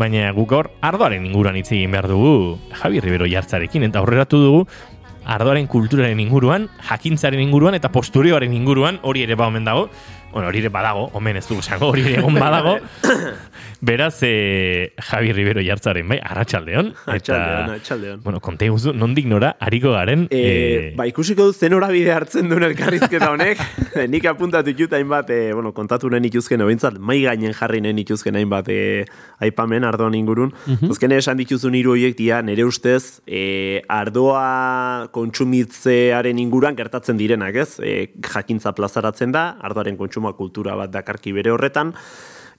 Baina guk gaur ardoaren inguruan hitz egin behar dugu Javi Rivero jartzarekin eta aurreratu dugu ardoaren kulturaren inguruan, jakintzaren inguruan eta posturioaren inguruan hori ere ba omen dago. Bueno, hori ere badago, omen ez dugu esango, hori egon badago. Beraz, e, Javi Rivero jartzaren, bai, arratsaldeon Eta, atxaldeon, Bueno, konte guzu, nondik nora, hariko garen... E, eh, ba, ikusiko du zen bide hartzen duen elkarrizketa honek. Nik apuntatu itut hainbat, e, bueno, kontatu nahi ituzken, ointzat, mai gainen jarri nahi ituzken hainbat e, aipamen ardoan ingurun. Uh esan dituzun hiru horiek dia, nire ustez, e, ardoa kontsumitzearen inguruan gertatzen direnak, ez? E, jakintza plazaratzen da, ardoaren kontsumoa kultura bat dakarki bere horretan,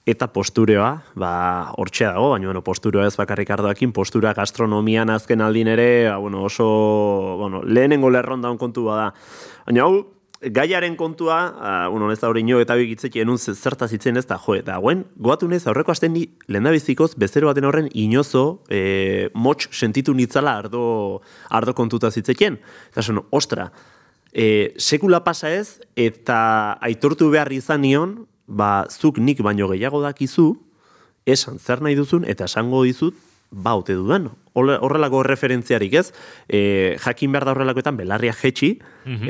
eta postureoa, ba, hortxe dago, baina bueno, postureoa ez bakarrik ardoakin, postura gastronomian azken aldin ere, ba, bueno, oso, bueno, lehenengo lerron daun kontu bada. Baina hau, gaiaren kontua, uh, bueno, ez da hori nio eta bigitzeki enun zertaz itzen ez da, jo, eta guen, goatu nez, aurreko asten ni, lehen bezero baten horren inozo, e, motx sentitu nitzala ardo, ardo kontuta zitzekien. Eta son, ostra, e, sekula pasa ez, eta aitortu behar izan nion, ba, zuk nik baino gehiago dakizu, esan zer nahi duzun, eta esango dizut, ba, ote dudan. Horrelako referentziarik ez, e, jakin behar da horrelakoetan belarria jetxi,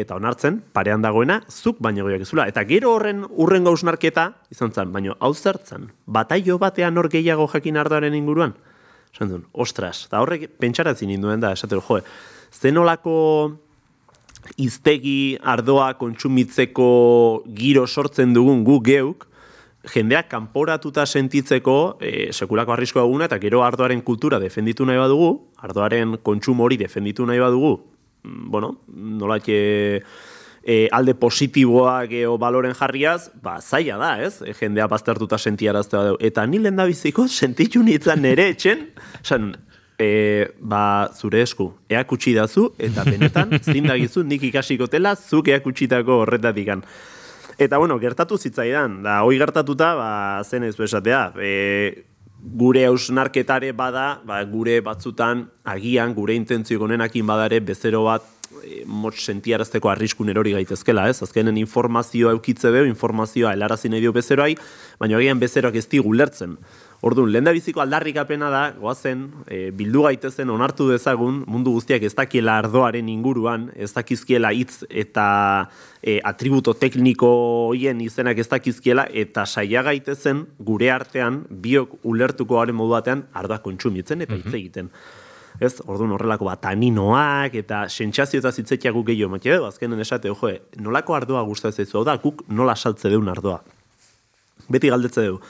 eta onartzen, parean dagoena, zuk baino gehiago izula. Eta gero horren urren gausnarketa, izan zen, baino, hau zertzen, bataio batean hor gehiago jakin ardoaren inguruan? Esan duen, ostras, eta horrek pentsaratzen induen da, esatero, joe, zenolako iztegi ardoa kontsumitzeko giro sortzen dugun gu geuk, jendeak kanporatuta sentitzeko e, sekulako arrisko eguna eta gero ardoaren kultura defenditu nahi badugu, ardoaren kontsumo hori defenditu nahi badugu, mm, bueno, nola e, alde positiboa geho baloren jarriaz, ba, zaila da, ez? E, jendea baztertuta sentiarazte badeu. Eta ni lehen da biziko sentitu nintzen nere etxen, esan, e, ba, zure esku, eakutsi dazu, eta benetan, zindagizu, nik ikasiko tela, zuk eakutsitako horretatik Eta, bueno, gertatu zitzaidan, da, hoi gertatuta, ba, zen ez esatea, e, gure hausnarketare bada, ba, gure batzutan, agian, gure intentzio gonenakin badare, bezero bat, e, motx sentiarazteko arriskun erori gaitezkela, ez? Azkenen informazioa eukitze deu, informazioa helarazin nahi dio bezeroai, baina agian bezeroak ez digu lertzen. Orduan, lehen da biziko aldarrikapena da, goazen, e, bildu gaitezen onartu dezagun, mundu guztiak ez dakiela ardoaren inguruan, ez dakizkiela hitz eta e, atributo tekniko hoien izenak ez dakizkiela, eta saia gaitezen gure artean, biok ulertuko garen modu batean, ardoa kontsumitzen eta hitz mhm. egiten. Ez, orduan horrelako bat, aninoak eta sentsazio eta zitzetiago gehiago, matia, azkenen esate, ojo, nolako ardoa gustatzen zu, da, guk nola saltze deun ardoa. Beti galdetze dugu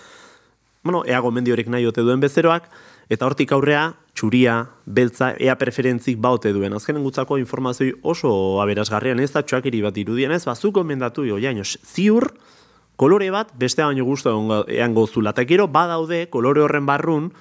bueno, ea gomendiorik nahi ote duen bezeroak, eta hortik aurrea, txuria, beltza, ea preferentzik baute duen. Azkenen gutzako informazioi oso aberasgarrian ez da txuakiri bat irudien ez, bazuk gomendatu jo, ziur, kolore bat, beste baino guztu ean gozula. Eta gero, badaude, kolore horren barrun,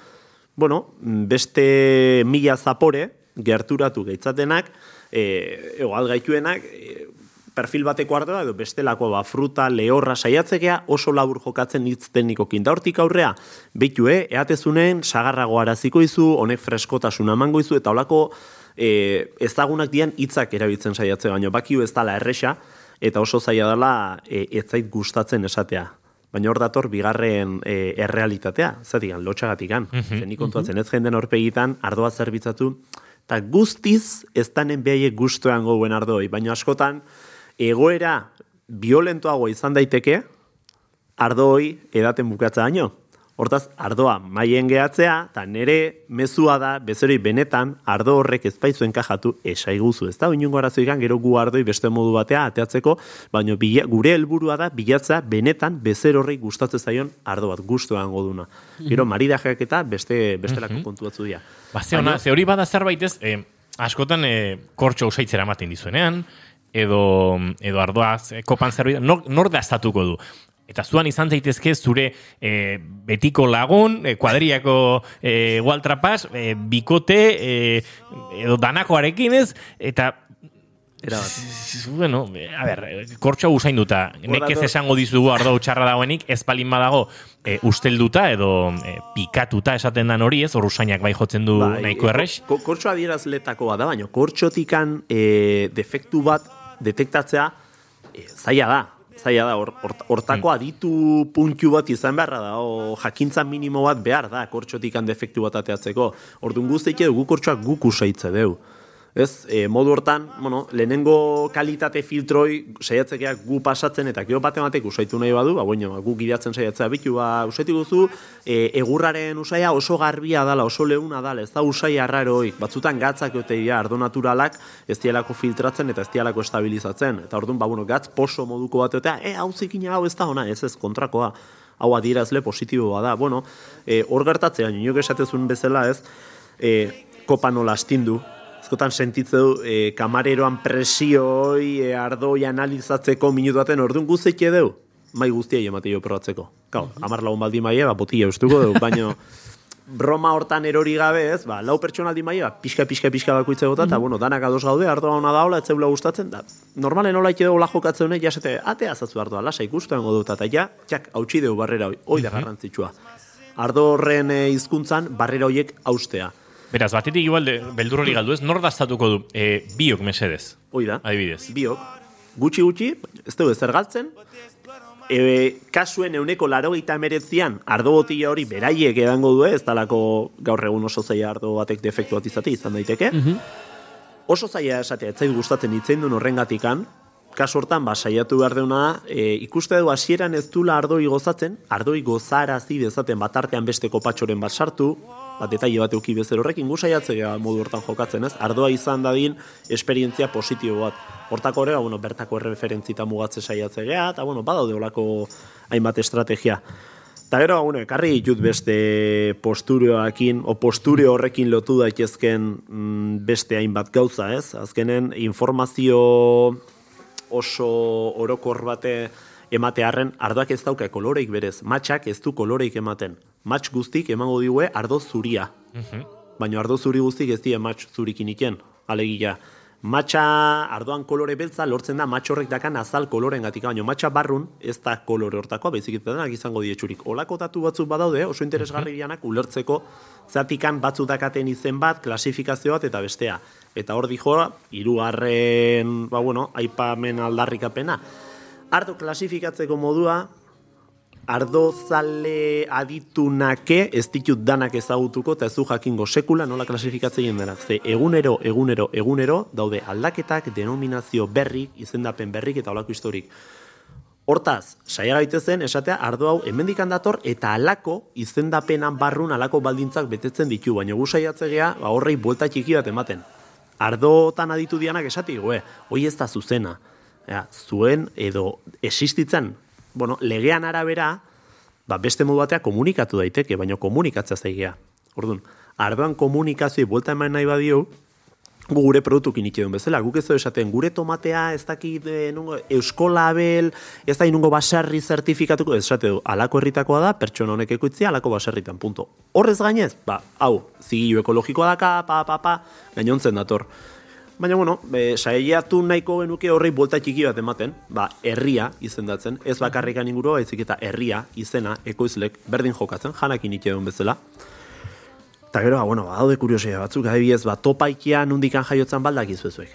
bueno, beste mila zapore, gerturatu gaitzatenak, e, ego algaituenak, e, perfil bateko ardoa edo bestelako ba, fruta, lehorra saiatzekea oso labur jokatzen hitz teknikokin. Da hortik aurrea, behitu, eh, eatezunen, sagarrago araziko izu, honek freskotasun amango izu, eta holako e, ezagunak dian hitzak erabiltzen saiatze baino, bakiu ez dala erresa, eta oso zaila dela e, etzait gustatzen esatea. Baina hor dator bigarren e, errealitatea, zatikan, lotxagatik gan. Mm -hmm. kontuatzen ez jenden horpegitan, ardoa zerbitzatu, eta guztiz ez danen behaiek guztuan gouen ardoi, baina askotan, egoera violentoago izan daiteke, ardoi edaten bukatza daño. Hortaz, ardoa maien gehatzea, eta nere mezua da, bezeroi benetan, ardo horrek ez baizu enkajatu esaiguzu. Ez da, oinungo arazoikan, gero gu ardoi beste modu batea ateatzeko, baina gure helburua da, bilatza benetan, bezer horrek gustatzen zaion ardo bat, guztuan goduna. Gero, mhm. maridajeak eta beste, bestelako mm -hmm. kontu batzu dira. Ba, ze hori bada zerbait ez, eh, askotan eh, kortxo usaitzera ematen dizuenean, edo, edo ardoaz e, kopan zerbait, nor, nor da estatuko du. Eta zuan izan zaitezke zure e, betiko lagun, e, kuadriako e, gualtrapas, e, bikote, e, edo danakoarekin ez, eta Era Bueno, a ver, kortxo usain duta. Nek ez esango dizugu ardo txarra dagoenik, ez palin badago e, ustelduta edo e, pikatuta esaten dan hori ez, hor usainak bai jotzen du bai, nahiko errex. Kortxo adierazletako bada, baina kortxotikan e, defektu bat detektatzea e, zaila da. zaila da, hor- hort- hortako aditu puntu bat izan beharra da, o jakintza minimo bat behar da, kortxotik defektu bat ateatzeko. Orduan guztiak edo guk kortxoak guk usaitze deu. Ez, e, modu hortan, bueno, lehenengo kalitate filtroi saiatzekeak gu pasatzen eta gero bate batek usaitu nahi badu, ba, bueno, guk gidatzen saiatzea bitu, ba, usaitu guzu, e, egurraren usaia oso garbia dala, oso leuna dala, ez da usai arraroik, batzutan gatzak ote dira, ardo naturalak ez dialako filtratzen eta ez dialako estabilizatzen. Eta orduan, ba, bueno, gatz poso moduko bat egotea, e, hau zikina hau ez da ona, ez ez kontrakoa hau adierazle positiboa da. Bueno, e, hor gertatzean, inok esatezun bezala ez, e, kopa nola astindu, Ezkotan sentitze du, e, kamareroan presioi, e, ardoi analizatzeko minutu baten orduan guztiak edeu, mai guztiai emate jo probatzeko. Kau, amar lagun baldi maia, ba, botila ustuko dugu, baino broma hortan erori gabe ez, ba, lau pertsonaldi maia, ba, pixka, pixka, pixka bakoitze gota, eta, bueno, danak ados gaude, ardoa ona daula, ez zeula gustatzen, da, normalen hola ite hola jokatzen honek, jasete, ate azazu ardoa, lasa ikusten dut, eta ja, txak, hautsi deu barrera hoi, hoi da garrantzitsua. Ardo horren e, hizkuntzan barrera hoiek austea. Beraz, batetik igual de, beldur hori galdu ez, nor daztatuko du, e, biok mesedez, Hoi da. adibidez. Biok, gutxi gutxi, ez dugu ezer galtzen, e, kasuen euneko laro gita emeretzian, ardo botila hori beraiek edango du, ez talako gaur egun oso zaila ardo batek defektu bat izate izan daiteke. Oso zaila esatea, ez zait gustatzen hitzein duen horrengatikan, kasu hortan, ba, saiatu behar deuna, e, ikuste du hasieran ez dula ardoi gozatzen, ardoi gozarazi dezaten bat artean beste kopatxoren bat sartu, bat detaile bat euki bezer horrekin, gu saiatzea modu hortan jokatzen ez, ardoa izan dadin esperientzia positibo bat. Hortako horrega, bueno, bertako erreferentzita mugatze saiatzea, eta bueno, badaude olako hainbat estrategia. Eta gero, bueno, ekarri ditut beste posturioakin, o posturio horrekin lotu daitezken mm, beste hainbat gauza, ez? Azkenen informazio oso orokor bate ematearren ardoak ez dauka koloreik berez. Matxak ez du koloreik ematen. Matx guztik emango diue ardo zuria. Baina ardo zuri guztik ez die matx zurikin iken. Alegia, matxa ardoan kolore beltza lortzen da matx horrek dakan azal koloren gatik. Baina matxa barrun ez da kolore hortakoa, baizik denak izango dietxurik. Olako datu batzuk badaude, oso interesgarri dianak ulertzeko zatikan batzu dakaten izen bat, klasifikazio bat eta bestea. Eta hor dijo, hirugarren, ba bueno, aipamen aldarrikapena. Ardo klasifikatzeko modua, ardozale aditunake ez ditut danak ezagutuko eta ez du jakingo sekula nola klasifikatzen denak. Ze egunero, egunero, egunero daude aldaketak, denominazio berrik, izendapen berrik eta olako historik. Hortaz, saia gaitezen esatea ardo hau hemendikan dator eta alako izendapenan barrun alako baldintzak betetzen ditu, baina gu saiatzegea ba, horrei buelta txiki bat ematen. Ardotan aditu dianak esati, goe, hoi ez da zuzena. Ja, zuen edo existitzen, bueno, legean arabera, ba, beste modu batea komunikatu daiteke, baina komunikatzea zaigia. Orduan, ardoan komunikazio buelta eman nahi badio, gu gure produktukin itxedun bezala, guk ez esaten, gure tomatea ez dakit e, nungo, euskolabel, ez da inungo basarri zertifikatuko, ez esate du, alako herritakoa da, pertsona honek ekoitzia, alako basarritan, punto. Horrez gainez, ba, hau, zigilu ekologikoa daka, pa, pa, pa, gainontzen dator. Baina, bueno, be, saiatu nahiko genuke horrei bolta txiki bat ematen, ba, herria izendatzen, ez bakarrikan ingurua, baizik eta herria izena, ekoizlek, berdin jokatzen, janakin itxedun bezala. Eta gero, ba, bueno, badaude kuriosia batzuk, adibidez, ba, topaikia nundikan jaiotzen baldak izuezuek.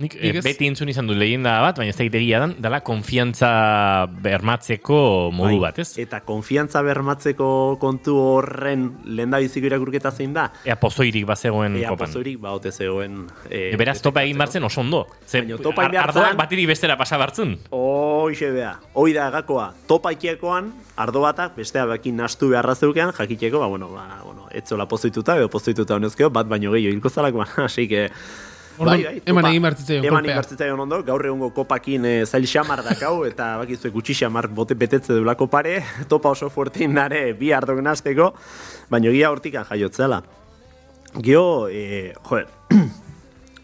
Nik ez- beti entzun izan du leyenda bat, baina ez da egia dan, dala konfiantza bermatzeko modu bat, ez? Eta konfiantza bermatzeko kontu horren lehen da biziko irakurketa zein da, Ea pozoirik bazegoen ea kopan. pozoirik baote zegoen... E, E, beraz, topa egin bartzen oso ondo. Ze, Baina topa egin ar- ardoak batiri bestera pasa bartzun. Hoxe bea, hoi da gakoa, topa ikiekoan, ardo batak, bestea bekin nastu beharra zeukean, jakiteko, ba, bueno, ba, bueno, etzola pozoituta, edo pozoituta honezkeo, bat baino gehiago hilko zalako, así que... Orduan, eman egin behar zitzaion Eman egin ondo, gaur egungo kopakin e, zail xamar dakau, eta bakizue gutxi xamar bote betetze dulako pare, topa oso fuerte indare bi ardok nazteko, baina egia hortikan jaiotzela. Gio, e, joder,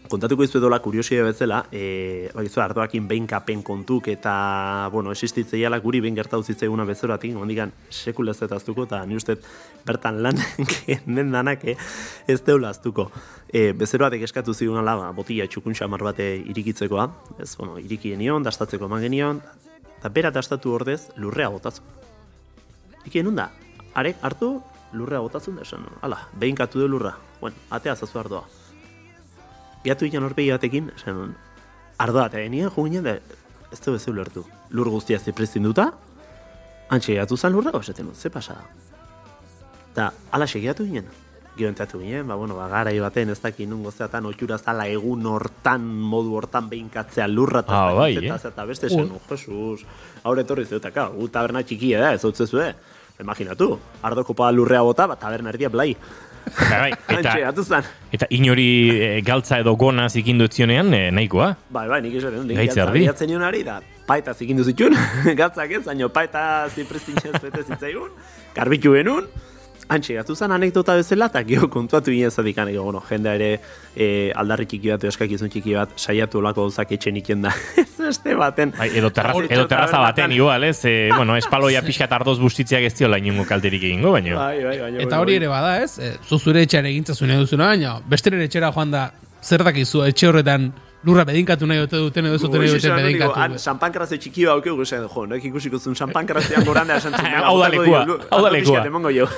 kontatuko izu edola kuriosia bezala, e, bakizu ardoakin behin kapen kontuk eta, bueno, existitzeiala guri behin gertatu zitzaiguna bezeroatik, ondikan sekula ez aztuko, eta ni uste bertan lan den danak eh, ez deula aztuko. E, bezero batek eskatu zigun ala, ba, botila txukun xamar bate irikitzekoa, ez, bueno, iriki genion, dastatzeko eman genion, eta bera dastatu ordez lurrea botatzen. Ikien da, arek hartu, lurrea botatzen da esan, ala, behin du lurra, bueno, atea zazu ardoa. Biatu ikan horpegi batekin, esan, ardoa, eta nien jo ginen, da, ez du bezu lertu. Lur guztia ziprestin duta, antxe gatu zan lurra, esaten dut, ze pasa da. Ala segiatu ginen. Gero entzatu ginen, ba, bueno, ba, gara baten ez dakit nungo zeatan, otxura zala egun hortan, modu hortan behinkatzea lurra, eta ah, bai, eh? eta beste zen, uh. Jesus, haure etorri zeutaka, gu taberna txikia da, ez dut zezue. Imaginatu, ardo kopa lurrea bota, ba, taberna erdia blai. Bai, eta, eta inori e, galtza edo gona zikindu etzionean e, nahikoa. Bai, bai, nik esan, gaitza ardi. Gaitza nionari, da, paeta zikindu zituen, galtzak ez, zaino paeta ziprestintzez bete zitzaigun, garbitu genuen, Antxe, gatu zen anekdota bezala, eta geho kontuatu ginen zadik aneko, bueno, jendea ere e, aldarri txiki bat, eskak izun txiki bat, saiatu olako gauzak etxen iken da. ez este baten. Bai, edo, terraz, edo terraza baten, igual, ez? E, bueno, espaloia pixka tardoz bustitzeak ez diola inungo kalterik egingo, baino. Bai, bai, bai, Eta hori ere bada, ez? E, zuzure etxean egintzazune duzuna, baina, besteren etxera joan da, zer dakizu etxe horretan lurra bedinkatu nahi dute duten edo zuten nahi duten bedinkatu. Sampan karazio txiki ba aukeu guzen, jo, no ekin ikusiko zuen sampan karazioan goranda esan zuen. Hau da lekua, hau da lekua.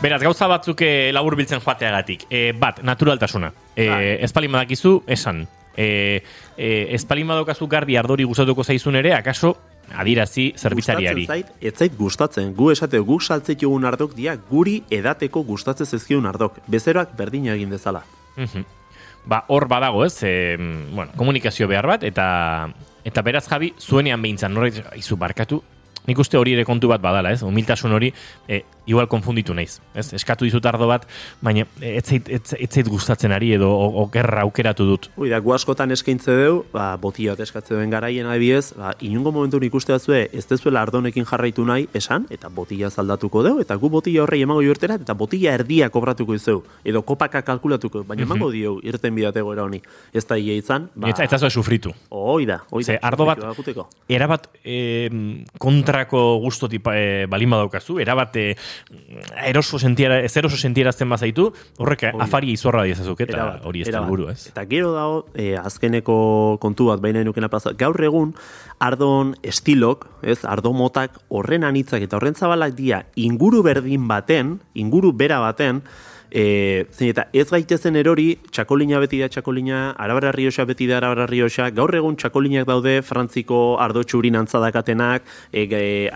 Beraz, gauza batzuk eh, labur biltzen joateagatik. E, bat, naturaltasuna. E, ez palin badakizu, esan. E, e, ez palin badaukazu garbi ardori gustatuko zaizun ere, akaso adirazi zerbitzariari. Zait, ez zait gustatzen. Gu esate gu saltzek egun ardok dia guri edateko gustatzen zezkiun ardok. Bezeroak berdin egin dezala. Ba, hor badago, ez? E, bueno, komunikazio behar bat eta eta beraz Javi zuenean behintzan norbait izu barkatu. Nik uste hori ere kontu bat badala, ez? Humiltasun hori e, igual konfunditu naiz. Ez? Eskatu dizut ardo bat, baina ez zait, gustatzen ari edo okerra aukeratu dut. Ui, da, gu askotan eskaintze deu, ba, botila bat eskatze duen garaien adibidez, ba, inungo momentu nik uste datzue, ez dezuela ardonekin jarraitu nahi, esan, eta botila zaldatuko deu, eta gu botila horrei emango jortera, eta botila erdia kobratuko izeu, edo kopaka kalkulatuko, baina emango mm -hmm. dio irten bidatego era honi. Ez da ia izan, ba... Ez, ez sufritu. Oi da, oi da. ardo bat, erabat eh, kontrako gustoti eh, balin badaukazu, erabat eh, eroso sentiera, ez eroso sentierazten bazaitu, horrek afari izorra diezazuk, eta hori ez da buru, ez? Eta gero dago, e, azkeneko kontu bat, baina enukena plaza, gaur egun, ardon estilok, ez, ardo motak horren anitzak eta horren zabalak dia inguru berdin baten, inguru bera baten, E, eta ez gaitezen erori, txakolina beti da txakolina, arabara rioxa beti da arabara rioxa, gaur egun txakolinak daude, frantziko ardo txurin antzadakatenak, e, e,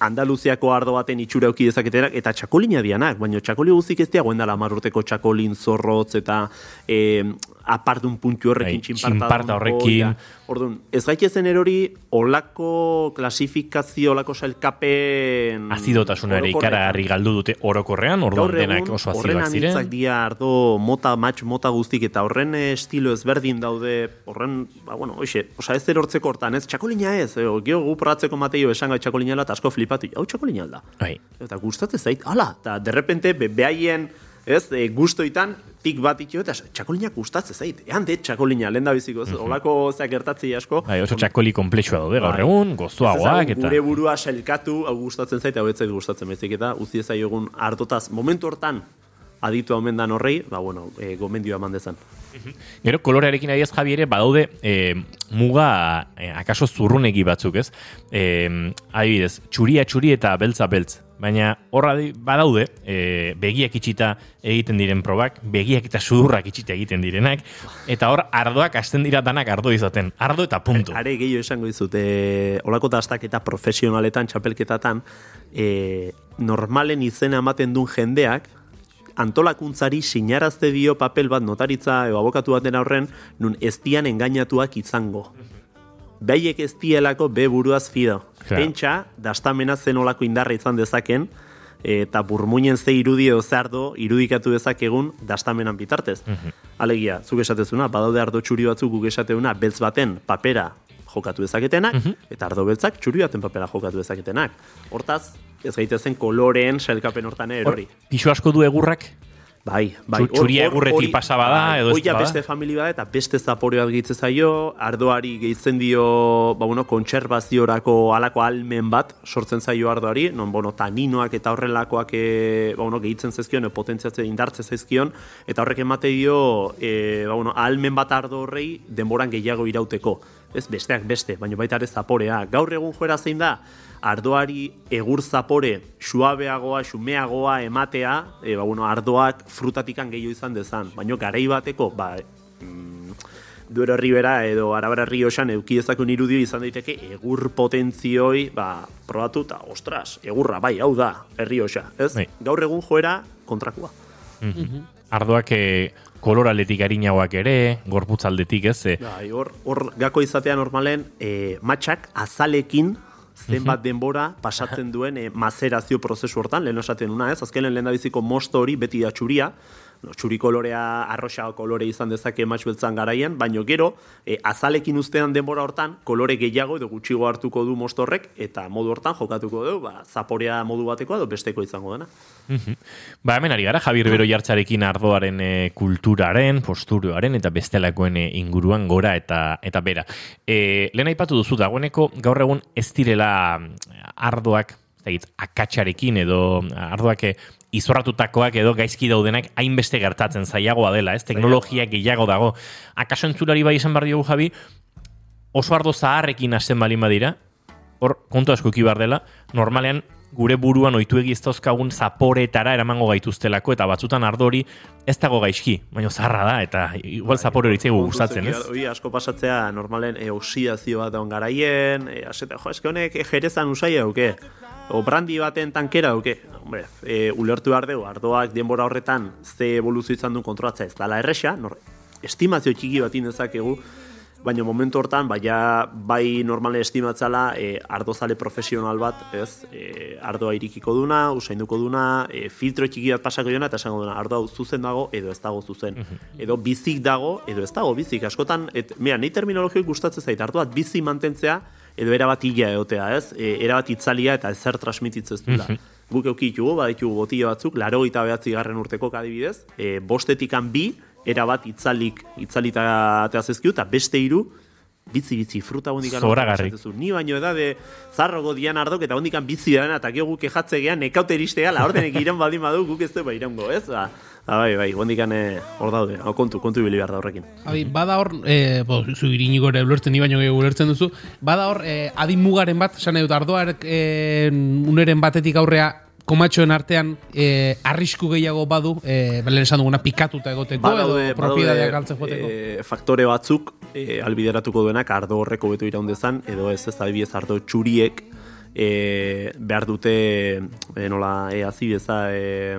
Andaluziako ardo baten itxura auki dezaketenak, eta txakolina dianak, baina txakoli guztik ez diagoen dela marruteko txakolin zorrotz, eta e, apardun puntu horrekin, bai, txinparta, horrekin. Orduan, ez gaitezen erori, olako klasifikazio, olako sailkapen... Azidotasuna ere ikara harri galdu dute orokorrean, orduan denak oso azidoak ziren. Horren dia ardo mota, match, mota guztik, eta horren estilo ezberdin daude, horren, ba, bueno, oixe, osa ez erortzeko hortan, ez, txakolina ez, e, geho gu porratzeko mateio esan gai txakolina eta asko flipatu, hau txakolina alda. Bai. Eta gustatzen zait, ala, eta derrepente, be, behaien, ez, e, gustoitan, tik bat itxo, eta txakolinak gustatzen zait. Ean de txakolina, lehen da biziko, mm -hmm. olako zeak gertatzi asko. Bai, oso txakoli komplexua daude, gaur egun, gozoagoak, eta... Gure burua selkatu, hau gustatzen zait, hau ez zait gustatzen bezik, eta uzi ez egun hartotaz, momentu hortan, aditu omen dan horrei, ba, bueno, e, gomendioa mandezan. Gero, kolorearekin adiaz jabi ere, badaude e, muga, e, akaso zurrunegi batzuk, ez? E, adibidez, txuria txuri eta beltza beltz baina horra badaude e, begiak itxita egiten diren probak, begiak eta sudurrak itxita egiten direnak, eta hor ardoak hasten dira danak ardo izaten, ardo eta puntu. Are, gehiago esango dizut, e, olako tastak eta profesionaletan, txapelketatan, e, normalen izena ematen duen jendeak, antolakuntzari sinarazte dio papel bat notaritza edo abokatu baten aurren, nun ez dian engainatuak izango behiek ez dielako be buruaz fido. Pentsa, dastamena zen olako indarra izan dezaken, eta burmuinen ze irudi edo zardo irudikatu dezakegun dastamenan bitartez. Mm Alegia, zuk esatezuna, badaude ardo txuri batzuk guk esateuna, beltz baten papera jokatu dezaketenak, mhm. eta ardo beltzak txuri baten papera jokatu dezaketenak. Hortaz, ez gaitezen koloreen selkapen hortan erori. Pixo asko du egurrak Bai, bai. Txuria egurreti pasaba da, bai, edo ez da. beste familia eta beste zaporeoa gehitzen zaio, ardoari gehitzen dio, ba, bueno, kontserbaziorako alako almen bat sortzen zaio ardoari, non, bueno, taninoak eta horrelakoak e, ba, bueno, gehitzen zezkion, e, potentziatzen indartzen zezkion, eta horrek emate dio, e, ba, bueno, almen bat ardo horrei denboran gehiago irauteko. Ez besteak beste, baina baita ere zaporea. Gaur egun joera zein da, ardoari egur zapore suabeagoa, xumeagoa ematea, e, ba, bueno, ardoak frutatikan gehiago izan dezan. Baina garai bateko, ba, mm, Duero Ribera edo Arabara Riosan euki dezakun irudio izan daiteke egur potentzioi, ba, probatu eta, ostras, egurra, bai, hau da, Errioxa, ez? Bai. Gaur egun joera kontrakua. Ardoak e, kolor aldetik harinagoak ere, gorputz aldetik, ez? E, Bai, hor, hor gako izatea normalen, e, matxak azalekin zenbat denbora pasatzen duen e, mazerazio prozesu hortan, lehen esaten una, ez? Azkenen lehen biziko mosto hori beti da txuria, no, txuri kolorea arroxa kolore izan dezake matx beltzan garaien, baino gero, e, azalekin ustean denbora hortan, kolore gehiago edo gutxigo hartuko du mostorrek, eta modu hortan jokatuko du, ba, zaporea modu bateko edo besteko izango dena. Mhm. Ba, hemen ari gara, Javier Bero jartzarekin ardoaren e, kulturaren, posturoaren eta bestelakoen e, inguruan gora eta eta bera. E, lehen aipatu duzu dagoeneko gaur egun ez direla mm, ardoak, akatsarekin edo ardoak izorratutakoak edo gaizki daudenak hainbeste gertatzen zailagoa dela, ez? Teknologia gehiago dago. Akaso entzulari bai esan behar diogu, Javi, oso ardo zaharrekin hasten balin badira, hor kontu asko behar dela, normalean gure buruan ohitu egiztozkagun zaporetara eramango gaituztelako, eta batzutan ardo hori ez dago gaizki, baina zaharra da, eta igual zapore hori gustatzen, ez? Hori asko pasatzea normalen e, oxidazio bat daun garaien, e, asete, jo, eske honek e, jerezan usai auke, o brandi baten tankera auke. Hombre, e, ulertu behar dugu, ardoak denbora horretan ze evoluzio izan duen kontrolatzea ez dala erresa, nor, estimazio txiki bat indezakegu, baina momentu hortan, baina bai normalen estimatzala e, ardozale profesional bat, ez, e, ardoa irikiko duna, usainduko duna, e, filtro txiki bat pasako duna, eta esango duna, ardo hau zuzen dago, edo ez dago zuzen. Edo bizik dago, edo ez dago bizik. Askotan, et, mea, nahi terminologioik gustatzen zait, ardoa bizi mantentzea, edo erabat hila egotea, ez? E, erabat itzalia eta ezer transmititzen ez duela. Guk eukitugu, baditugu botila batzuk, laro eta behatzi garren urteko adibidez, e, bostetikan bi, erabat itzalik, itzalita zezkiu, eta beste hiru bitzi bitzi fruta hondikan Zoragarri. Ni baino edade zarrogo dian ardok eta hondikan bizi dena eta gero guk ejatze gean nekaute iristea la ordenek iran baldin badu guk ez ba irango, ez? Ba, ba, bai, bai, hondikan eh, hor daude. Hau kontu, kontu ibili behar da horrekin. Abi, bada hor, e, bo, zu iriniko ere ulertzen, ni baino gehiago ulertzen duzu, bada hor, e, adin mugaren bat, esan dut, ardoa e, uneren batetik aurrea, komatxoen artean e, arrisku gehiago badu, e, belen esan duguna pikatuta egoteko, edo propiedadeak galtzen joateko. eh, faktore batzuk e, albideratuko duenak ardo horreko betu iraun dezan, edo ez ez adibidez ardo txuriek e, behar dute, e, nola, e, azibeza, e,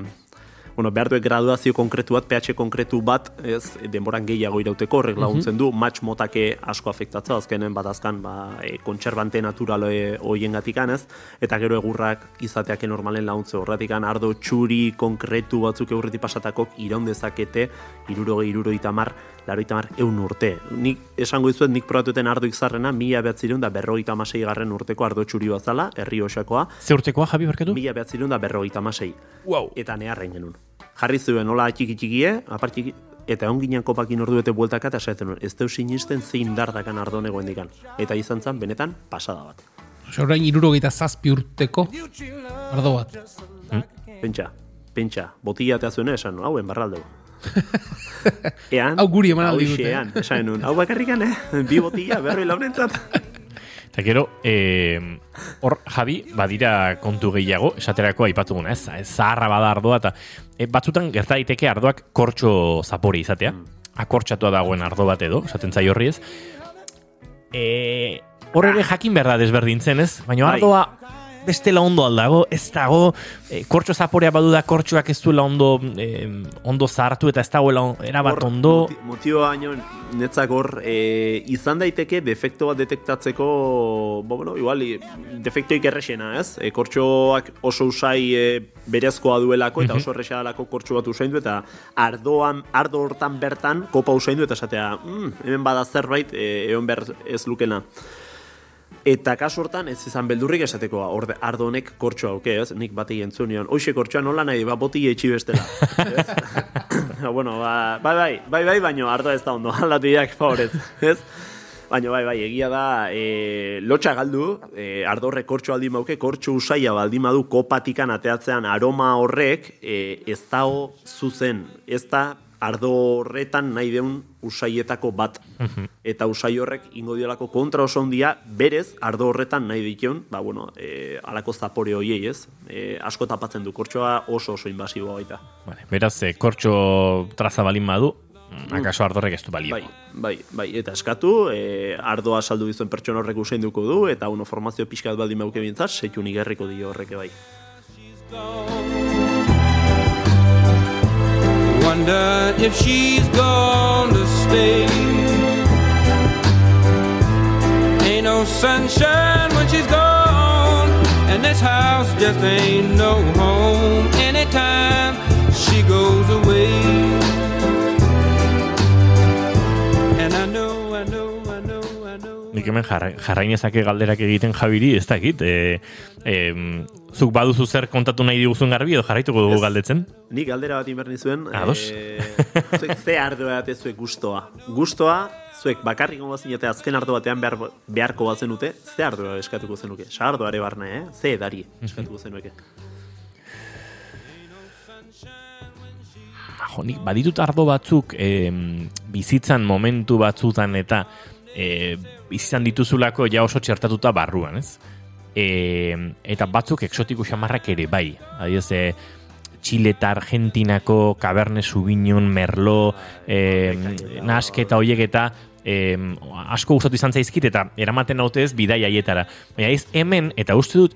bueno, behar duek graduazio konkretu bat, pH konkretu bat, ez, denboran gehiago irauteko, horrek laguntzen du, match motake asko afektatza, azkenen bat azkan, ba, e, kontserbante natural e, hoien gatikan, ez, eta gero egurrak izateak normalen laguntze horretikan, ardo txuri konkretu batzuk eurreti pasatakok iraun dezakete, iruroge, iruro itamar, laro itamar, eun urte. Nik esango izuet, nik probatueten ardo ikzarrena, mila behatzireun da berrogeita amasei garren urteko ardo txuri bazala, herri osakoa, Ze urtekoa, Javi, barkatu? mila behatzireun da berrogeita amasei Wow. eta neharren genuen. Jarri zuen nola txiki txikie, apart txiki, eta egon ginen kopakin ordu bete bueltaka eta esaten nuen, ez deu sinisten zein dardakan ardo negoen dikan. Eta izan zen, benetan, pasada bat. Osea, orain irurogeita zazpi urteko ardo bat. Pentsa, pentsa, botila eta zuen esan, nuen, hauen barraldeu. Ean, Hau guri eman aldi dute? Ean, esan nuen, hau bakarrikan, eh? Bi botila, berroi launentzat. Eta gero, eh, hor, Javi, badira kontu gehiago, esaterako aipatu guna, ez, ez zaharra bada ardoa, eta e, batzutan gerta daiteke ardoak kortxo zapore izatea, akortxatua dagoen ardo bat edo, esaten zai horri ez. E, hor ere jakin behar da desberdintzen, ez? Baina Bai. ardoa bestela ondo aldago, ez dago, e, kortxo zaporea badu da kortxoak ez duela ondo, e, ondo zahartu eta ez dagoela on- erabat ondo. moti- Motio baino, netzak hor, e, izan daiteke defekto bat detektatzeko, bo, bueno, igual, defektoik errexena, ez? E, kortxoak oso usai e, berezkoa duelako, eta oso errexea dalako kortxo bat usaindu, eta ardoan, ardo hortan bertan, kopa usaindu, eta esatea, mm, hemen bada zerbait, e, egon behar ez lukena. Eta kasu hortan ez izan beldurrik esateko orde ardo honek kortxo auke, ez? Nik batei entzun nion. Hoxe kortxoa nola nahi, ba boti etxi bestela. ez? bueno, ba, bai, bai, bai, bai, baino ardo ez da ondo, aldatu diak favorez, ez? Baina bai, bai, egia da, e, lotxa galdu, e, ardo horrek kortxo aldi mauke, kortxo usaia baldin badu kopatikan ateatzean aroma horrek, e, ez dago zuzen, ez da ardo horretan nahi deun usaietako bat. Eta usai horrek ingo diolako kontra oso ondia, berez, ardo horretan nahi diteun, ba, bueno, e, alako zapore hoiei, ez? E, asko tapatzen du, kortxoa oso oso invasiboa baita. Vale, beraz, e, kortxo traza balin badu, akaso ardorrek ez du balio. Bai, bai, bai, eta eskatu, e, ardoa saldu dizuen pertsona horrek usain duko du, eta uno formazio pixkat baldin mauke bintzat, seitun igerriko dio horreke bai. Wonder if she's gone to stay. Ain't no sunshine when she's gone, and this house just ain't no home Nik hemen jarra, jarrainezake galderak egiten jabiri, ez dakit. E, e, zuk baduzu zer kontatu nahi diguzun garbi, edo jarraituko dugu Ez. galdetzen? Nik galdera bat inberni zuen, Ados. eh, zuek ze ardo bat zuek gustoa. Gustoa, zuek bakarrik zinete azken ardo batean behar, beharko bat zenute, ze ardoa eskatuko zenuke? Sagardoare barne, eh? Ze edari eskatuko zenuke? Jo, nik baditut ardo batzuk e, bizitzan momentu batzutan eta e, bizitzan dituzulako ja oso txertatuta barruan, ez? E, eta batzuk exotiko xamarrak ere bai. Adioz, e, Chile eta Argentinako Cabernet Sauvignon, Merlot, e, nasketa hoiek eta e, asko gustatu izan zaizkit eta eramaten naute ez bidai haietara. Baina ez hemen, eta uste dut,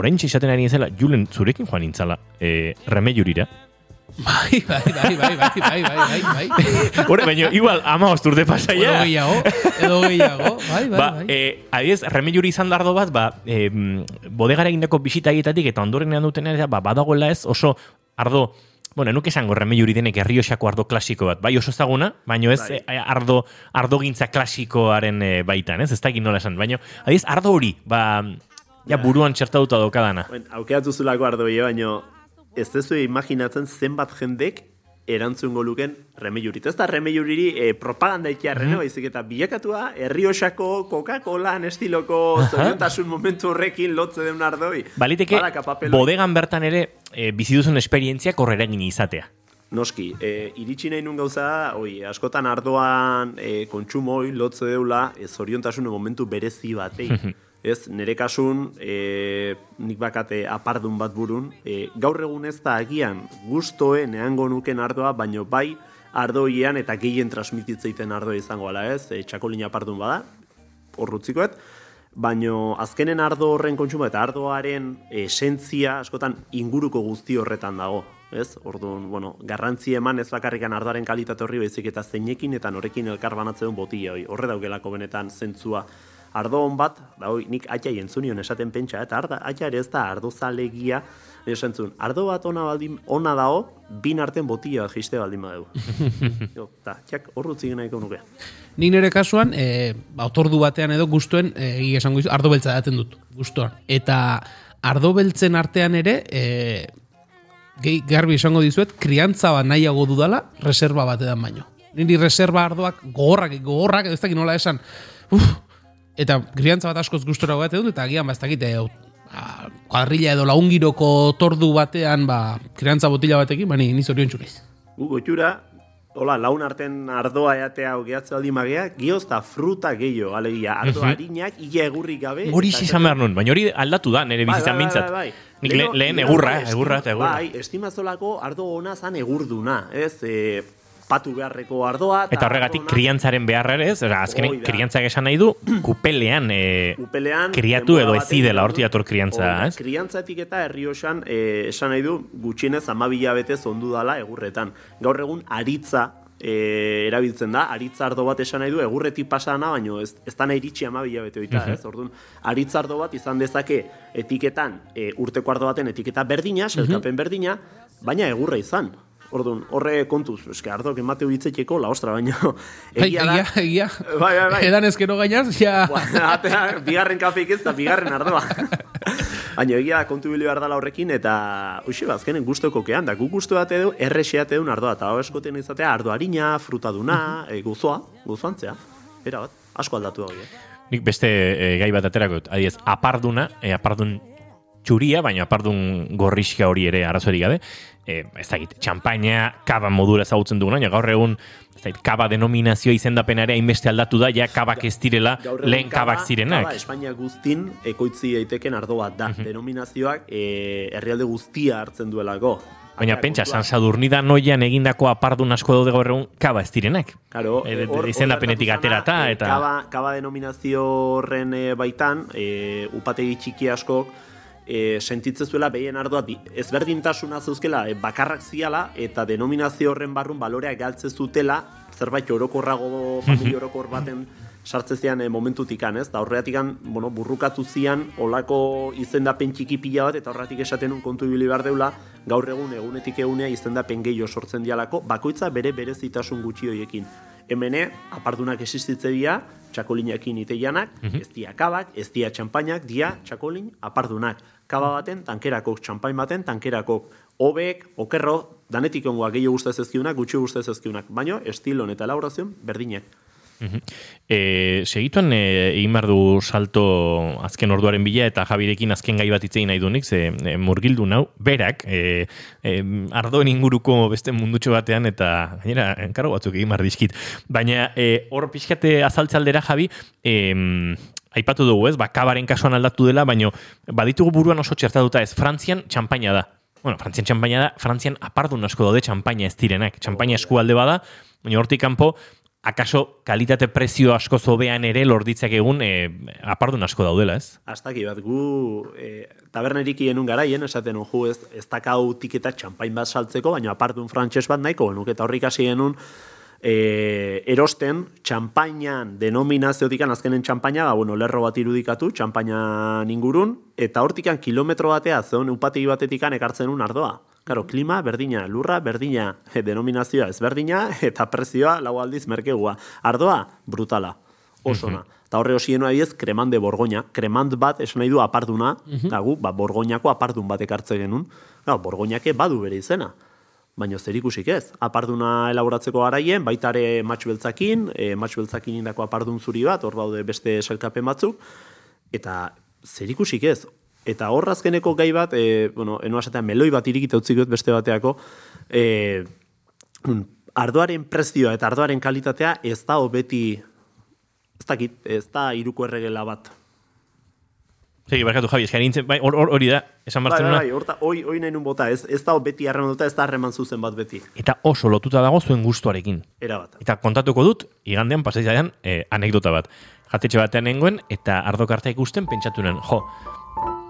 orain izaten ari zela, Julen zurekin joan nintzala, e, remeiurira. Bai, bai, bai, bai, bai, bai, bai, bai, bai. Hore, baina igual ama osturte Edo pasaia. gehiago, edo gehiago, bai, bai, Ba, bai. eh, adiez, remeiuri izan dardo bat, ba, eh, bodegara egindako bisitaietatik eta ondorenean duten ere, ba, badagoela ez oso ardo, bueno, nuke esango remeiuri denek herrioxako ardo klasiko bat, bai oso ezaguna, baino ez Bai. eh, ardo, ardo gintza klasikoaren eh, baitan, ez, ez dakit nola esan, baino, adiez, ardo hori, ba, ja buruan txertatuta daukadana. Bueno, aukeratu zulako ardo bie, baino ez dezu imaginatzen zenbat jendek erantzungo luken remeiurit. Ez da remeiuriri e, propaganda ikiarren, baizik eta bilakatua herriosako Coca-Cola estiloko zoriontasun momentu horrekin lotze den ardoi. Baliteke, bodegan bertan ere e, bizi duzun esperientziak horrera egin izatea. Noski, e, iritsi nahi nun gauza oi, askotan ardoan e, kontsumoi lotze deula e, zoriontasun momentu berezi batei. Ez, nire kasun, e, nik bakate apardun bat burun, e, gaur egun ez da agian gustoen eango nuken ardoa, baino bai ardoian eta gehien transmititzeiten ardoa izango ala ez, e, txakolina apardun bada, horrutzikoet, baino azkenen ardo horren kontsuma eta ardoaren esentzia askotan inguruko guzti horretan dago. Ez? Orduan, bueno, garrantzi eman ez bakarrikan ardoaren kalitate horri baizik eta zeinekin eta norekin elkar banatzen botila hori. Horre daugelako benetan zentzua. Ardo hon bat, da hoi, nik atxai entzunion esaten pentsa, eta arda, atxa ere ez da ardo zalegia, esantzun, ardo bat ona, baldin, ona dago, bin arten botila bat jiste baldin badeu. jo, ta, txak horrutzik nahiko nuke. Nik nire kasuan, e, ba, batean edo gustuen, e, esango dizu, ardo beltza daten dut, gustuan. Eta ardo beltzen artean ere, e, gehi, garbi esango dizuet, kriantza bat nahiago dudala, reserva bat edan baino. Niri reserva ardoak gogorrak, gogorrak, ez dakit nola esan, uf, eta kriantza bat askoz gustora bat dut, eta agian ba, ez dakit, e, ba, kuadrilla edo laungiroko tordu batean, ba, kriantza botila batekin, bani, ni zorion txuriz. Gu gotxura, hola, laun arten ardoa eatea ogeatze aldi magea, gioz da fruta gehiago, alegia, ardo harinak, ia egurrik gabe. Hori eta izan behar nuen, baina hori aldatu da, nire Bai, bizitzan bai, bintzat. bai, bai. Nik lehen egurra, egurra eta egurra. Bai, estimazolako ardo ona zan egurduna, ez? E, patu beharreko ardoa. Eta horregatik ona- kriantzaren beharra ere, ez? Osea, azkenen Hoi da. kriantzak esan nahi du, kupelean e, upelean kriatu edo batekin ezi dela, ordu- hortik dator kriantza, Hori da, ez? Kriantzatik eta herriosan eh, esan nahi du gutxienez amabila betez ondu dala egurretan. Gaur egun aritza eh, erabiltzen da, aritza ardo bat esan nahi du egurretik pasana, baino ez, ez da nahi iritsi amabila bete oita, ez? Orduan, aritza ardo bat izan dezake etiketan, eh, urteko ardo baten etiketa berdina, selkapen berdina, baina egurra izan. Orduan, horre kontuz, eske ardok emateu hitzeteko, la ostra, baina Bai, egia da. egia, egia. Bai, bai, bai. Edan ezkero gainaz, ja... Ba, atea, bigarren kafeik ez da, bigarren ardoa. Baina egia kontu bili behar dela horrekin, eta uxe, ba, azkenen guztoko kean, da, guk guztu bat edo, errexeat edo ardoa, eta hau eskoten izatea, ardo harina, frutaduna, e, guzoa, guzoantzea, era bat, asko aldatu da hori. eh? Nik beste e, gai bat aterako. Adiez, aparduna, e, apardun txuria, baina apardun gorrixka hori ere arazorik gabe. E, ez dakit, txampaina, kaba modura ezagutzen duguna, baina gaur egun ez dakit, kaba denominazio izendapena ere hainbeste aldatu da, ja kabak ez direla lehen kabak kaba- zirenak. Kaba Espainia guztin ekoitzi daiteken ardo bat da. Denominazioak eh, herrialde guztia hartzen duelako. Baina pentsa. San Sadurnida noian egindako apardun asko daude gaur egun kaba ez direnak. Claro, E, de- izendapenetik zana, aterata, eh, eta- Kaba, kaba denominazio horren eh, baitan, e, upategi txiki askok, e, sentitzen zuela behien ardoa di- ezberdintasuna zeuzkela e, bakarrak ziala eta denominazio horren barrun baloreak galtze zutela zerbait orokorrago familia orokor baten sartze zian e, momentutikan, ez? Da horreatikan, bueno, burrukatu zian olako izendapen txiki pila bat eta horretik esaten un kontu ibili behar deula gaur egun egunetik egunea izendapen gehiago sortzen dialako bakoitza bere berezitasun gutxi hoiekin. Hemene, apardunak existitze dira, txakolinekin iteianak, ez dia kabak, ez dia txampainak, dia txakolin apardunak. Kaba baten, tankerakok, txampain baten, tankerakok. Obek, okerro, danetik ongoa gehiago guztez ezkiunak, gutxi guztez ezkiunak. Baina, estilon eta elaborazioan, berdinak. E, segituan e, egin behar du salto azken orduaren bila eta Javirekin azken gai bat itzein nahi dunik, ze e, murgildu nau, berak, e, e, ardoen inguruko beste mundutxo batean eta gainera, enkaro batzuk egin behar dizkit. Baina e, hor pixkate azaltzaldera Javi, e, aipatu dugu ez, ba, kabaren kasuan aldatu dela, baina baditugu buruan oso txertatuta ez, Frantzian txampaina da. Bueno, Frantzian txampaina da, Frantzian apardun asko daude txampaina ez direnak. Txampaina eskualde bada, baina hortik kanpo akaso kalitate prezio asko zobean ere lorditzak egun e, apardun asko daudela, ez? Aztaki bat, gu e, tabernerik ienun garaien, esaten un ju ez, ez dakau tiketa txampain bat saltzeko, baina apardun frantses bat nahiko, genuk eta horrik hasi genuen e, erosten txampainan denominaziotikan azkenen txampaina, ba, bueno, lerro bat irudikatu, txampainan ingurun, eta hortikan kilometro batea zeon upategi batetikan ekartzen un ardoa. Karo, klima berdina, lurra berdina, denominazioa ezberdina, eta prezioa lau aldiz merkegua. Ardoa, brutala, osona. Eta horre hosien adiez, kremant de borgoña. Kremant bat esan nahi du aparduna, eta gu, ba, borgoñako apardun bat ekartze genuen. Claro, borgoñake badu bere izena. Baina zer ikusik ez. Aparduna elaboratzeko garaien, baitare matx beltzakin, e, matx beltzakin indako apardun zuri bat, hor daude beste selkapen batzuk, eta zer ikusik ez. Eta hor azkeneko gai bat, e, bueno, eno esatea meloi bat irikita utzik dut beste bateako, e, ardoaren prezioa eta ardoaren kalitatea ez da beti ez dakit, ez da iruko erregela bat. Segi, barkatu Javi, eskari nintzen, bai, hor- hor- hori da, esan Bai, bartzen bai, bai, horta, oi, oi nahi nun bota, ez, ez da beti harreman dute, ez da harreman zuzen bat beti. Eta oso lotuta dago zuen gustuarekin. Era bat. Eta kontatuko dut, igandean pasaizaian eh, anekdota bat. Jatetxe batean nengoen, eta ardo karta ikusten pentsatu nuen, jo,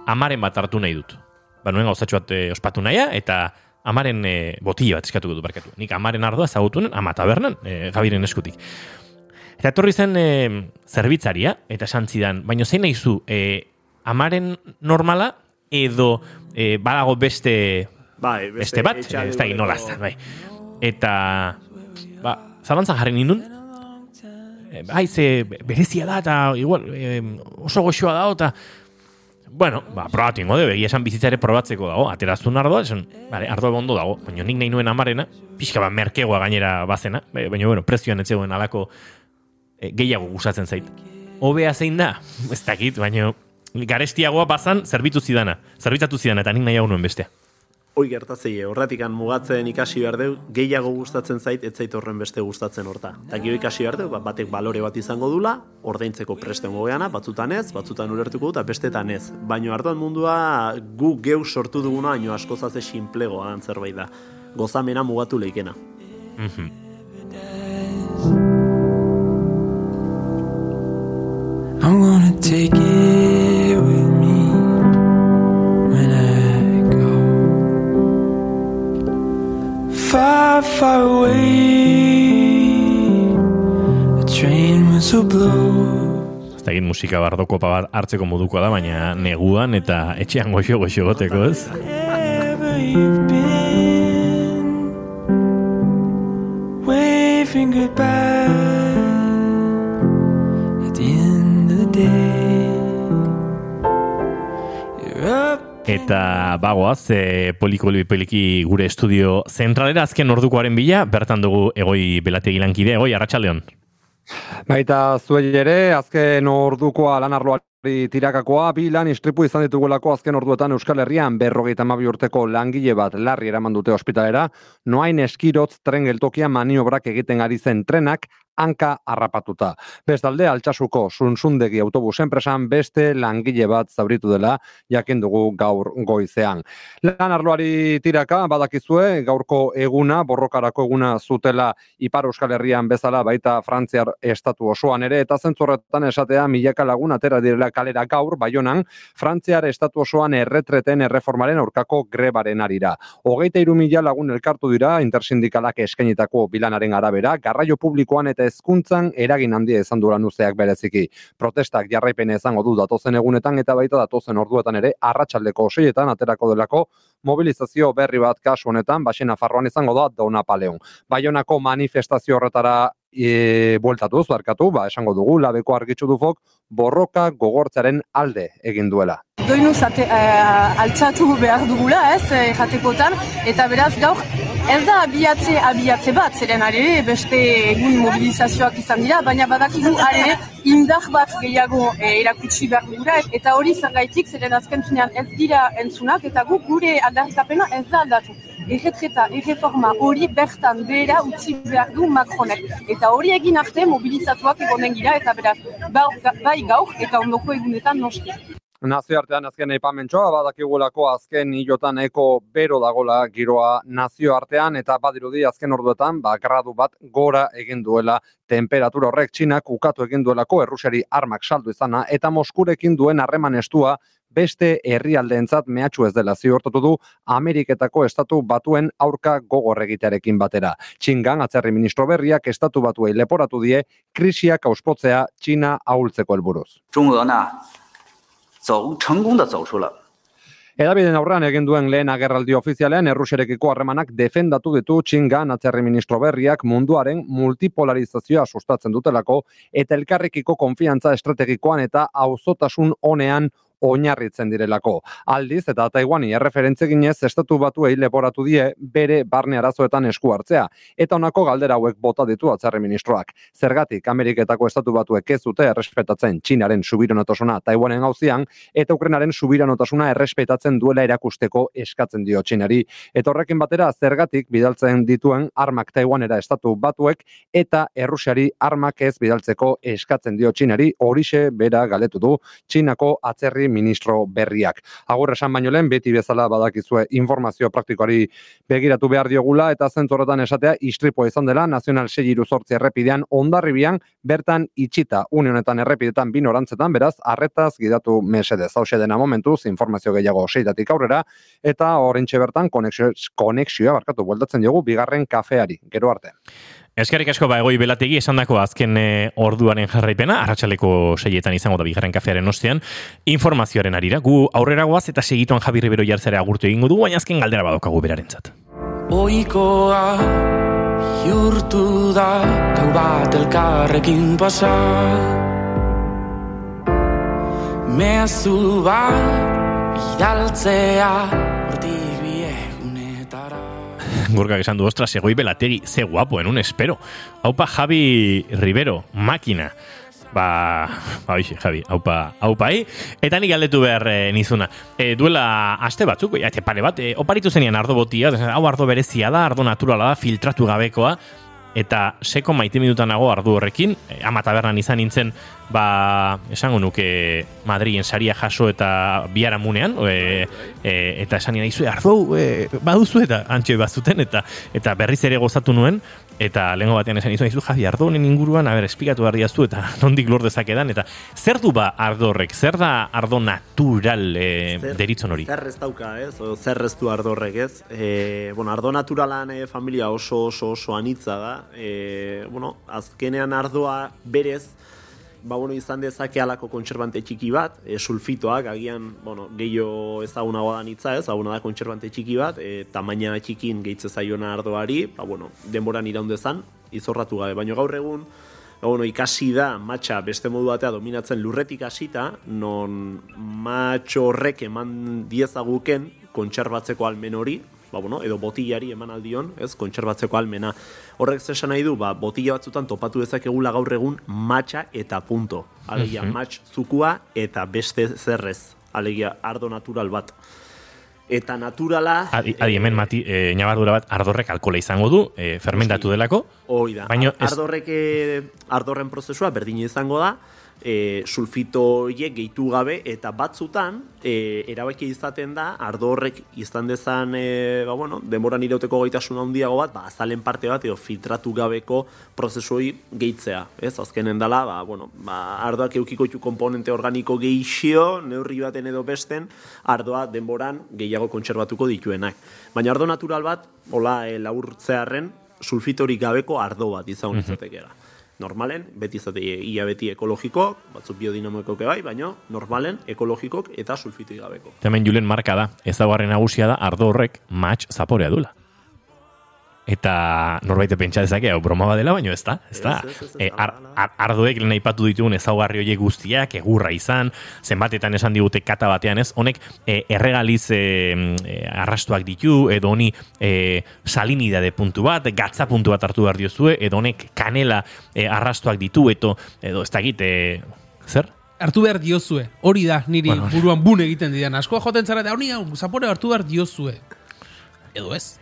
amaren bat hartu nahi dut. Ba, nuen gauzatxo bat eh, ospatu nahia, eta amaren eh, botila bat eskatuko dut barkatu. Nik amaren ardoa ezagutu nuen, ama tabernan, eh, gabiren eskutik. Eta etorri zen eh, zerbitzaria, eta esan zidan, baina zein nahi zu, eh, amaren normala, edo eh, badago beste Bai, beste bat, etxalde ez da gureko- nola ez da, bai. Eta, ba, zalantzan jarri nindun, e, bai, ze berezia da, eta igual, e, oso goxoa da, eta, bueno, ba, probatu ingo, de, egia esan bizitza ere probatzeko dago, aterazun ardoa, esan, bale, ardoa ondo dago, baina nik nahi nuen amarena, pixka bat merkegoa gainera bazena, bai, baina, bueno, prezioan ez zegoen alako e, gehiago gustatzen zait. Hobea zein da? Ez dakit, baina garestiagoa bazan zerbitu zidana, zerbitzatu zidana, eta nik nahiago nuen bestea. Hoi gertatzei, horratikan mugatzen ikasi behar deu, gehiago gustatzen zait, ez zait horren beste gustatzen horta. Eta gero ikasi behar deu, ba, batek balore bat izango dula, ordaintzeko prestengo geana, batzutan ez, batzutan ulertuko eta bestetan ez. Baina ardoan mundua gu geu sortu duguna, baino askozaze sinplegoa dan zerbait da. Gozamena mugatu leikena. I'm gonna take it with me when I go far, far away. A train whistle blows. Ez da egin musika bardokopa bat hartzeko modukoa da, baina neguan eta etxean goxo goxo goteko, ez? Waving goodbye Eta bagoaz, e, poliko poliki gure estudio zentralera azken ordukoaren bila, bertan dugu egoi belategi lankide, egoi, arratsaldeon. Baita zuei ere, azken ordukoa lan arloa tirakakoa, bi lan istripu izan ditugulako azken orduetan Euskal Herrian berrogeita mabi urteko langile bat larri eraman dute ospitalera, noain eskirotz tren geltokian maniobrak egiten ari zen trenak, hanka harrapatuta. Bestalde, altxasuko sunzundegi autobus enpresan beste langile bat zauritu dela, jakin dugu gaur goizean. Lan arloari tiraka, badakizue, gaurko eguna, borrokarako eguna zutela Ipar Euskal Herrian bezala baita Frantziar estatu osoan ere, eta zentzorretan esatea milaka lagun atera direla kalera gaur, baionan, Frantziar estatu osoan erretreten erreformaren aurkako grebaren arira. Hogeita iru mila lagun elkartu dira, intersindikalak eskainitako bilanaren arabera, garraio publikoan eta hezkuntzan eragin handia izan duran uzeak bereziki. Protestak jarraipene izango du datozen egunetan eta baita datozen orduetan ere arratsaldeko oseietan aterako delako mobilizazio berri bat kasu honetan basena farroan izango da Dona Paleon. Baionako manifestazio horretara e, bueltatu, zuarkatu, ba, esango dugu, labeko argitzu dufok, borroka gogortzaren alde egin duela. Doinuz ate, uh, altzatu behar dugula, ez, eh, jatekotan, eta beraz gaur, ez da abiatze, abiatze bat, zeren are, beste egun mobilizazioak izan dira, baina badakigu are, indar bat gehiago eh, erakutsi behar dugula, eta hori zangaitik, zeren azken finean ez dira entzunak, eta guk gure aldarrikapena ez da aldatu. Erretreta, erreforma hori bertan behera utzi behar du Macronek. Eta hori egin arte mobilizatuak egonen gira, eta beraz, ba, bai gaur eta ondoko egunetan noski. Nazioartean azken aipamentsoa badakigulako azken hilotan eko bero dagola giroa nazioartean eta badirudi azken orduetan ba gradu bat gora egin duela temperatura horrek txinak ukatu egin duelako errusiari armak saldu izana eta moskurekin duen harreman estua beste herrialdeentzat mehatxu ez dela ziurtatu du Ameriketako estatu batuen aurka gogor egitearekin batera. Txingan atzerri ministro berriak estatu batuei leporatu die krisiak auspotzea Txina ahultzeko helburuz. 中俄呢走成功的走出了 Edabiden aurrean egin duen lehen agerraldi ofizialean errusiarekiko harremanak defendatu ditu txingan atzerri ministro berriak munduaren multipolarizazioa sustatzen dutelako eta elkarrekiko konfiantza estrategikoan eta auzotasun honean oinarritzen direlako. Aldiz eta Taiwani erreferentze ginez estatu batuei leporatu die bere barne arazoetan esku hartzea eta honako galdera hauek bota ditu atzerri ministroak. Zergatik Ameriketako estatu batuek ez dute errespetatzen Txinaren subiranotasuna Taiwanen gauzian eta Ukrainaren subiranotasuna errespetatzen duela erakusteko eskatzen dio Txinari. Eta horrekin batera zergatik bidaltzen dituen armak Taiwanera estatu batuek eta Errusiari armak ez bidaltzeko eskatzen dio Txinari horixe bera galetu du Txinako atzerri ministro berriak. Agur esan baino lehen, beti bezala badakizue informazio praktikoari begiratu behar diogula, eta zentorretan esatea istripoa izan dela, nazional 6 iruzortzi errepidean, ondarribian, bertan itxita, unionetan errepidetan binorantzetan, beraz, arretaz gidatu mesedez. Hau dena momentuz, informazio gehiago seitatik aurrera, eta horrentxe bertan, konexio, konexioa, barkatu, bueltatzen diogu, bigarren kafeari, gero arte. Eskerrik asko ba egoi belategi esandako azken e, orduaren jarraipena, arratsaleko seietan izango da bigarren kafearen ostean, informazioaren arira, gu aurrera goaz eta segituan Javi Ribero jartzera agurtu egingo du, baina azken galdera badokagu berarentzat. Oikoa jurtu da Gau bat elkarrekin pasa Mezu bat Idaltzea Hortik biegunetara Gurkak esan du, ostras, egoi belategi, ze guapo, en un espero. Haupa Javi Rivero, makina. Ba, ba hoxe, Javi, haupa, haupai. Eta nik galdetu behar e, nizuna. E, duela aste batzuk, ja, te pare bat, e, oparitu zenian ardo botia, hau ardo berezia da, ardo naturala da, filtratu gabekoa, eta seko maite minutan nago ardu horrekin, ama tabernan izan nintzen, ba, esango nuke Madrien saria jaso eta biharamunean, e, e, eta esan nina izue, ardo, e, baduzu eta antxoi bazuten, eta eta berriz ere gozatu nuen, eta lehengo batean esan izue, izu, Javi, ardo honen inguruan, a ber, esplikatu behar diaztu, eta nondik lor dezakedan, eta zer du ba ardo horrek, zer da ardo natural e, deritzon hori? Zer ez dauka, ez? O, zer ez du ardo horrek, ez? E, bueno, ardo naturalan e, familia oso oso oso anitza da. E, bueno, azkenean ardoa berez, ba, bueno, izan dezake alako kontserbante txiki bat, e, sulfitoak, agian, bueno, gehiago ezagunagoa da nitza ez, aguna da kontserbante txiki bat, e, tamaina txikin gehitze zaiona ardoari, ba, bueno, denboran iraundezan, izorratu gabe, baina gaur egun, ba, bueno, ikasi da matxa beste modu batea dominatzen lurretik hasita, non matxo horrek eman diezaguken kontserbatzeko almen hori, ba, bueno, edo botillari eman aldion, ez, kontserbatzeko almena. Horrek zesan nahi du, ba, botilla batzutan topatu dezakegula gaur egun matxa eta punto. Alegia, matx zukua eta beste zerrez. Alegia, ardo natural bat. Eta naturala... Adi, adi hemen mati, e, nabardura bat, ardorrek alkola izango du, e, fermentatu delako. Hoi da. Baina ez- Ardorrek, eh, ardorren prozesua berdina izango da, e, sulfito horiek gehitu gabe, eta batzutan, e, erabaki izaten da, ardorrek izan dezan, e, ba, bueno, denboran irauteko gaitasun handiago bat, ba, azalen parte bat, edo filtratu gabeko prozesu hori gehitzea, ez? Azkenen dela, ba, bueno, ba, ardoak eukiko ditu komponente organiko gehixio, neurri baten edo besten, ardoa denboran gehiago kontserbatuko dituenak. Baina ardo natural bat, hola, e, laburtzearen, sulfitorik gabeko ardo bat izan litzatekeela. Normalen, beti izate ia beti ekologiko, batzuk biodinamoikoke bai, baina normalen, ekologikok eta sulfitorik gabeko. Hemen Julen marka da, ezaugarri nagusia da ardo horrek match zaporea dula. Eta norbait pentsa dezake, hau broma badela, baino ez da, ez da. E, ar, ar, ardoek lehen aipatu ditugun ezaugarri horiek guztiak, egurra izan, zenbatetan esan digute kata batean ez, honek e, erregaliz e, e, arrastuak ditu, edo honi e, salinidade puntu bat, gatza puntu bat hartu behar diozue, edo honek kanela e, arrastuak ditu, edo, edo ez dakit, e, zer? Hartu behar diozue. Hori da, niri Bueno. buruan bun egiten didan. Askoa joten zara, da honi hau, zapore hartu behar diozue. Edo ez.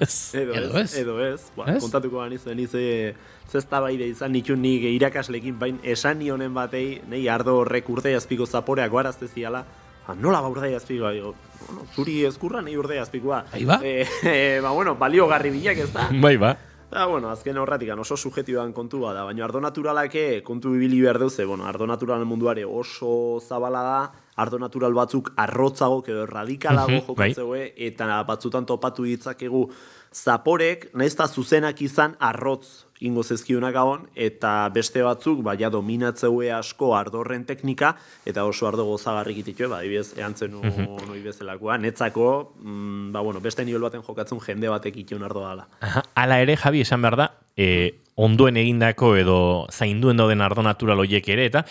Ez. Edo, Edo ez, edo ez. Ba, Ez? kontatuko bani zuen ize zesta baide izan nitu nik irakaslekin bain esan ni honen batei, nei ardo horrek urdei azpiko zaporeak guarazte ziala, "Ah, nola ba urdei azpikoa, digo, bueno, zuri ezkurra nei urdei azpikoa. Ahí ba. Eh, eh, ba, bueno, baliogarri bilak ez da. Bai, ba. Da, bueno, azken horretik oso subjetiboan kontua da, baina ardo naturalake kontu ibili behar duze, bueno, ardo naturalen munduare oso zabala da, ardo natural batzuk arrotzago, edo radikalago Mhm, jokatzeue, eta batzutan topatu ditzakegu zaporek, nahiz eta zuzenak izan arrotz ingo zezkiunak gabon, eta beste batzuk, ba, ja dominatzeue asko ardorren teknika, eta oso ardo gozagarrik ititue, ba, ibez, eantzen Mhm. noi bezalakoa, netzako, mm, ba, bueno, beste nivel baten jokatzen jende batek itun ardo dala. Hala ere, Javi, esan behar da, e, ondoen egindako edo zainduen dauden ardo natural horiek ere, eta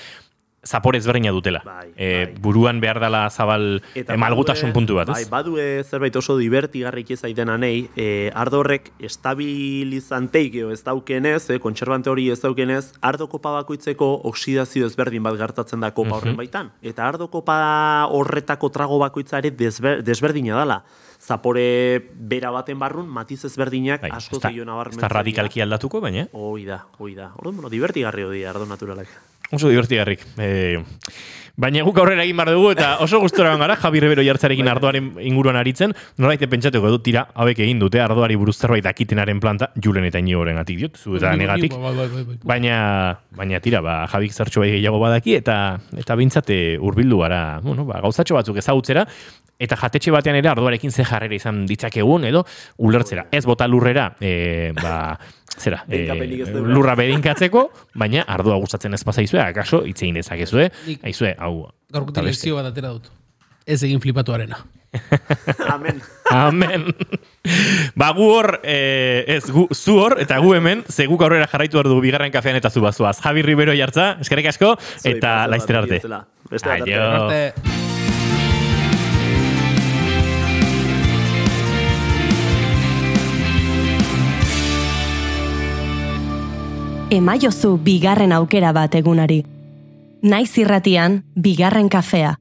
zapore ezberdina dutela. Bai, E, bai. buruan behar dela zabal e, malgutasun badue- puntu bat, Bai, ez? badue zerbait oso divertigarrik izaiten anei, e, ardo horrek estabilizanteik ez daukenez, e, kontserbante hori ez daukenez, ardo kopa bakoitzeko oksidazio ezberdin bat gertatzen da kopa horren baitan. Eta ardo kopa horretako trago bakoitza ere desber, desberdina dala. Zapore bera baten barrun, matiz ezberdinak Bai, asko ez da- zeio ez nabarmentzen. da radikalki aldatuko, baina Hoi da, hoi da. Orduan, bueno, divertigarri hori ardo naturalak. Oso divertigarrik. E, baina guk aurrera egin behar dugu, eta oso gustora gara, Javi Ribero jartzarekin ardoaren inguruan aritzen, noraite pentsatuko dut, tira, hauek egin dute, ardoari buruz zerbait dakitenaren planta, julen eta inigoren atik diot, zu eta negatik. Bai, bai, bai, bai. Baina, baina tira, ba, Javik zertxo bai gehiago badaki, eta eta bintzate hurbildu gara, bueno, ba, gauzatxo batzuk ezagutzera, eta jatetxe batean ere ardoarekin ze jarrera izan ditzakegun, edo ulertzera. Ez bota lurrera, e, ba, zera, e, lurra bedinkatzeko, baina ardoa gustatzen ez pazaizue, akaso, itzein dezakezue, aizue, hau. Beste. lezio bat atera dut. Ez egin flipatuarena. Amen. Amen. ba, gu hor, eh, ez, gu, zu hor, eta gu hemen, ze guk aurrera jarraitu behar dugu bigarren kafean eta zu bazuaz. Javi Ribero jartza, eskerrik asko, eta laizter arte. Aio. Arte. Emaiozu bigarren aukera bat egunari. Naiz irratian, bigarren kafea.